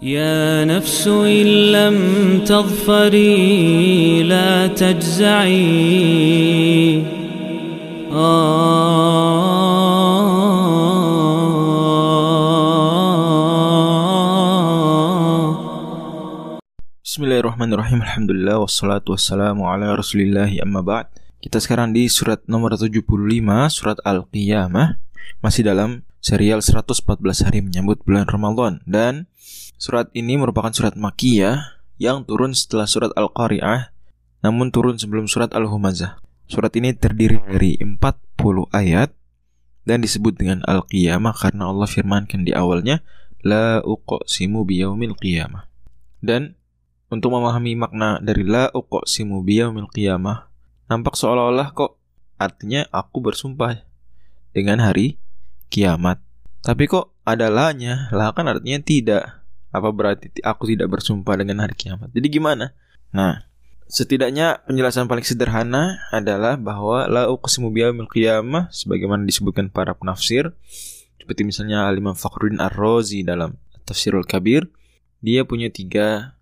يا نفس إن لم تظفري لا تجزعي Bismillahirrahmanirrahim Alhamdulillah Wassalatu wassalamu ala rasulillahi amma ba'd Kita sekarang di surat nomor 75 Surat Al-Qiyamah Masih dalam serial 114 hari menyambut bulan Ramadan. Dan surat ini merupakan surat Makiyah Yang turun setelah surat Al-Qari'ah Namun turun sebelum surat Al-Humazah. Surat ini terdiri dari 40 ayat Dan disebut dengan Al-Qiyamah Karena Allah firmankan di awalnya La uqsimu biyaumil qiyamah. Dan untuk memahami makna dari la uqsimu biyaumil qiyamah, nampak seolah-olah kok artinya aku bersumpah dengan hari kiamat. Tapi kok ada la-nya? La kan artinya tidak. Apa berarti aku tidak bersumpah dengan hari kiamat? Jadi gimana? Nah, setidaknya penjelasan paling sederhana adalah bahwa la uqsimu biyaumil qiyamah sebagaimana disebutkan para penafsir seperti misalnya Al-Imam Fakhruddin Ar-Razi dalam Tafsirul Kabir, dia punya tiga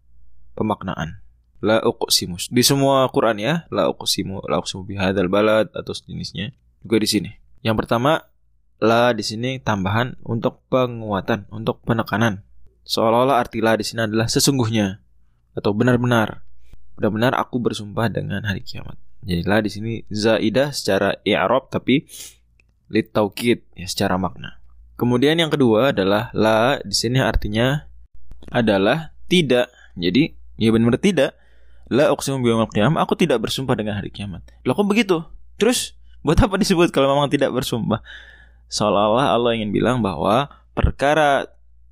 pemaknaan. La uqsimu. Di semua Quran ya, la uqsimu, la uqsimu bihadzal balad atau sejenisnya. Juga di sini. Yang pertama, la di sini tambahan untuk penguatan, untuk penekanan. Seolah-olah arti la di sini adalah sesungguhnya atau benar-benar. Benar-benar aku bersumpah dengan hari kiamat. Jadi la di sini zaidah secara i'rab tapi lit taukid ya secara makna. Kemudian yang kedua adalah la di sini artinya adalah tidak. Jadi Ya benar tidak. La uqsimu biyaumil aku tidak bersumpah dengan hari kiamat. Loh kok begitu? Terus buat apa disebut kalau memang tidak bersumpah? Seolah-olah Allah ingin bilang bahwa perkara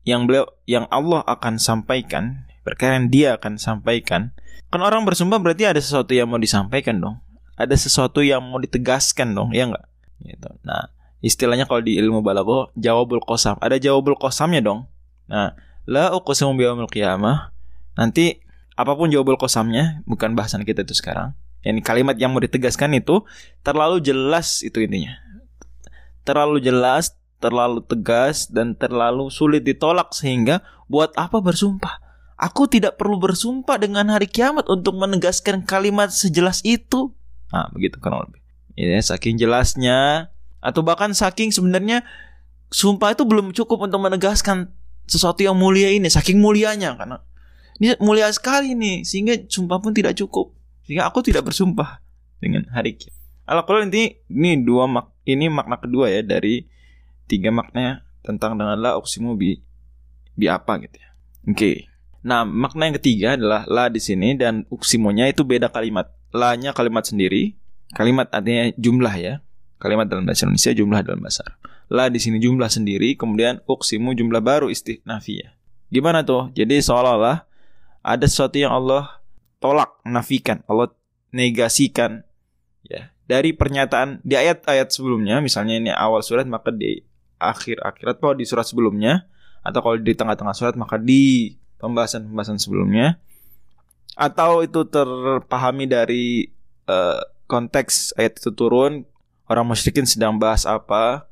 yang beliau yang Allah akan sampaikan, perkara yang dia akan sampaikan, kan orang bersumpah berarti ada sesuatu yang mau disampaikan dong. Ada sesuatu yang mau ditegaskan dong, ya enggak? Gitu. Nah, istilahnya kalau di ilmu balago jawabul qasam. Ada jawabul qasamnya dong. Nah, la uqsimu biyaumil qiyamah. Nanti apa pun jawabul kosamnya, bukan bahasan kita itu sekarang. Yang kalimat yang mau ditegaskan itu terlalu jelas itu intinya. Terlalu jelas, terlalu tegas dan terlalu sulit ditolak sehingga buat apa bersumpah? Aku tidak perlu bersumpah dengan hari kiamat untuk menegaskan kalimat sejelas itu. Nah, begitu kan lebih. Ya, saking jelasnya atau bahkan saking sebenarnya sumpah itu belum cukup untuk menegaskan sesuatu yang mulia ini, saking mulianya karena ini mulia sekali nih sehingga sumpah pun tidak cukup. Sehingga aku tidak bersumpah dengan hari kiamat. Alaqul inti ini dua mak ini makna kedua ya dari tiga makna tentang dengan la uksimu bi bi apa gitu ya. Oke. Okay. Nah, makna yang ketiga adalah la di sini dan uksimonya itu beda kalimat. La-nya kalimat sendiri, kalimat artinya jumlah ya. Kalimat dalam bahasa Indonesia jumlah dalam bahasa. La di sini jumlah sendiri, kemudian uksimu jumlah baru istinafiyah. Gimana tuh? Jadi seolah-olah ada sesuatu yang Allah tolak, nafikan, Allah negasikan ya. Dari pernyataan di ayat-ayat sebelumnya, misalnya ini awal surat maka di akhir-akhir atau di surat sebelumnya atau kalau di tengah-tengah surat maka di pembahasan-pembahasan sebelumnya. Atau itu terpahami dari uh, konteks ayat itu turun orang musyrikin sedang bahas apa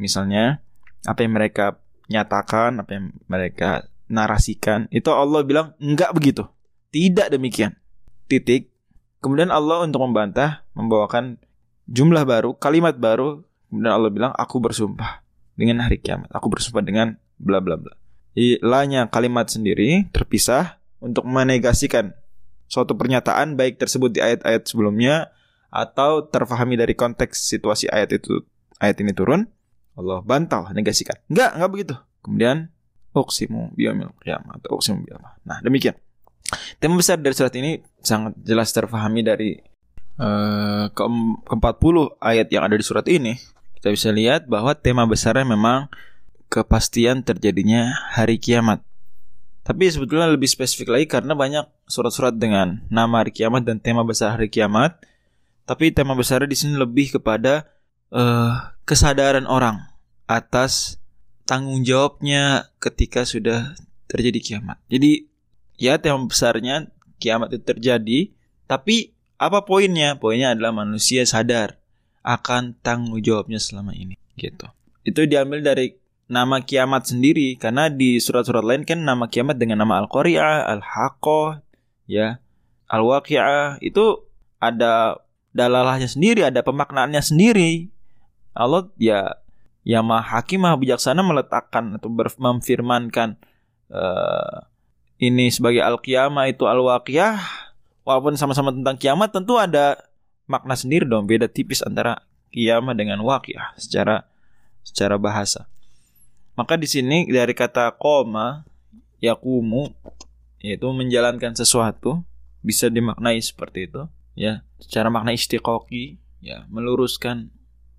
misalnya apa yang mereka nyatakan apa yang mereka narasikan. Itu Allah bilang enggak begitu. Tidak demikian. Titik kemudian Allah untuk membantah membawakan jumlah baru kalimat baru. Kemudian Allah bilang aku bersumpah dengan hari kiamat. Aku bersumpah dengan bla bla bla. Lanya kalimat sendiri terpisah untuk menegasikan suatu pernyataan baik tersebut di ayat-ayat sebelumnya atau terfahami dari konteks situasi ayat itu ayat ini turun Allah bantah negasikan. Enggak enggak begitu. Kemudian uqsimu biyamil qiyamah atau uqsimu biyamah. Nah, demikian. Tema besar dari surat ini sangat jelas terfahami dari uh, ke, ke 40 ayat yang ada di surat ini. Kita bisa lihat bahwa tema besarnya memang kepastian terjadinya hari kiamat. Tapi sebetulnya lebih spesifik lagi karena banyak surat-surat dengan nama hari kiamat dan tema besar hari kiamat. Tapi tema besarnya di sini lebih kepada uh, kesadaran orang atas tanggung jawabnya ketika sudah terjadi kiamat. Jadi ya tema besarnya kiamat itu terjadi, tapi apa poinnya? Poinnya adalah manusia sadar akan tanggung jawabnya selama ini, gitu. Itu diambil dari nama kiamat sendiri karena di surat-surat lain kan nama kiamat dengan nama Al-Qari'ah, Al-Haqqah, ya, Al-Waqi'ah itu ada dalalahnya sendiri, ada pemaknaannya sendiri. Allah ya yang maha hakim maha bijaksana meletakkan atau memfirmankan uh, ini sebagai al-qiyamah itu al-waqiyah walaupun sama-sama tentang kiamat tentu ada makna sendiri dong beda tipis antara kiamat dengan waqiyah secara secara bahasa. Maka di sini dari kata koma yakumu yaitu menjalankan sesuatu bisa dimaknai seperti itu ya secara makna istiqoqi ya meluruskan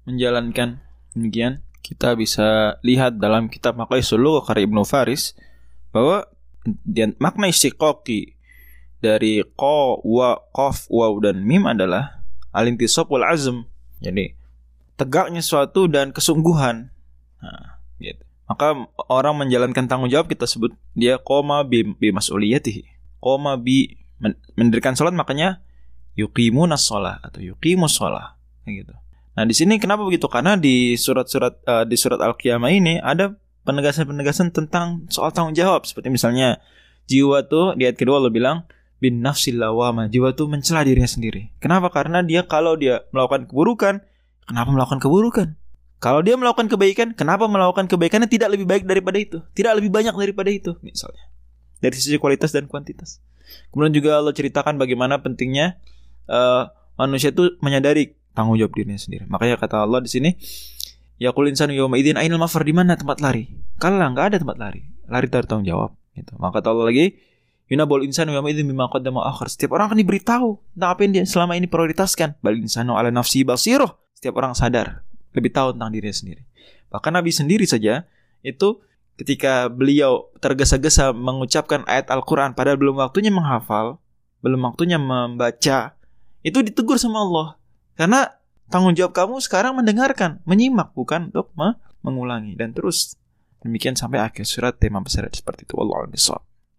menjalankan demikian. Kita bisa lihat dalam kitab Maqaisul karya Ibnu Faris bahwa dan makna istiqoqi dari ko, wa, kof, waw dan mim adalah alintisab wal azm. Jadi tegaknya suatu dan kesungguhan. Nah, gitu. Maka orang menjalankan tanggung jawab kita sebut dia koma bi, bi. Koma bi mendirikan sholat makanya yuqimunas sholat atau yuqimus sholat. Gitu. Nah, di sini kenapa begitu? Karena di surat-surat uh, di surat Al-Qiyamah ini ada penegasan-penegasan tentang soal tanggung jawab seperti misalnya jiwa tuh di ayat kedua lo bilang bin nafsil lawama. Jiwa tuh mencela dirinya sendiri. Kenapa? Karena dia kalau dia melakukan keburukan, kenapa melakukan keburukan? Kalau dia melakukan kebaikan, kenapa melakukan kebaikannya tidak lebih baik daripada itu? Tidak lebih banyak daripada itu, misalnya. Dari sisi kualitas dan kuantitas. Kemudian juga Allah ceritakan bagaimana pentingnya uh, manusia itu menyadari tanggung jawab dirinya sendiri. Makanya kata Allah di sini, ya insanu yawma idzin ainal mafar di mana tempat lari? Kalah nggak ada tempat lari. Lari dari tanggung jawab gitu. Maka kata Allah lagi, Yunabul insanu yawma idzin bima qaddama akhir. Setiap orang akan diberitahu tentang apa yang dia selama ini prioritaskan. Bal insanu ala nafsi basiroh. Setiap orang sadar lebih tahu tentang dirinya sendiri. Bahkan Nabi sendiri saja itu ketika beliau tergesa-gesa mengucapkan ayat Al-Quran padahal belum waktunya menghafal, belum waktunya membaca, itu ditegur sama Allah. Karena tanggung jawab kamu sekarang mendengarkan, menyimak, bukan untuk mengulangi. Dan terus demikian sampai akhir surat tema besar seperti itu. Allah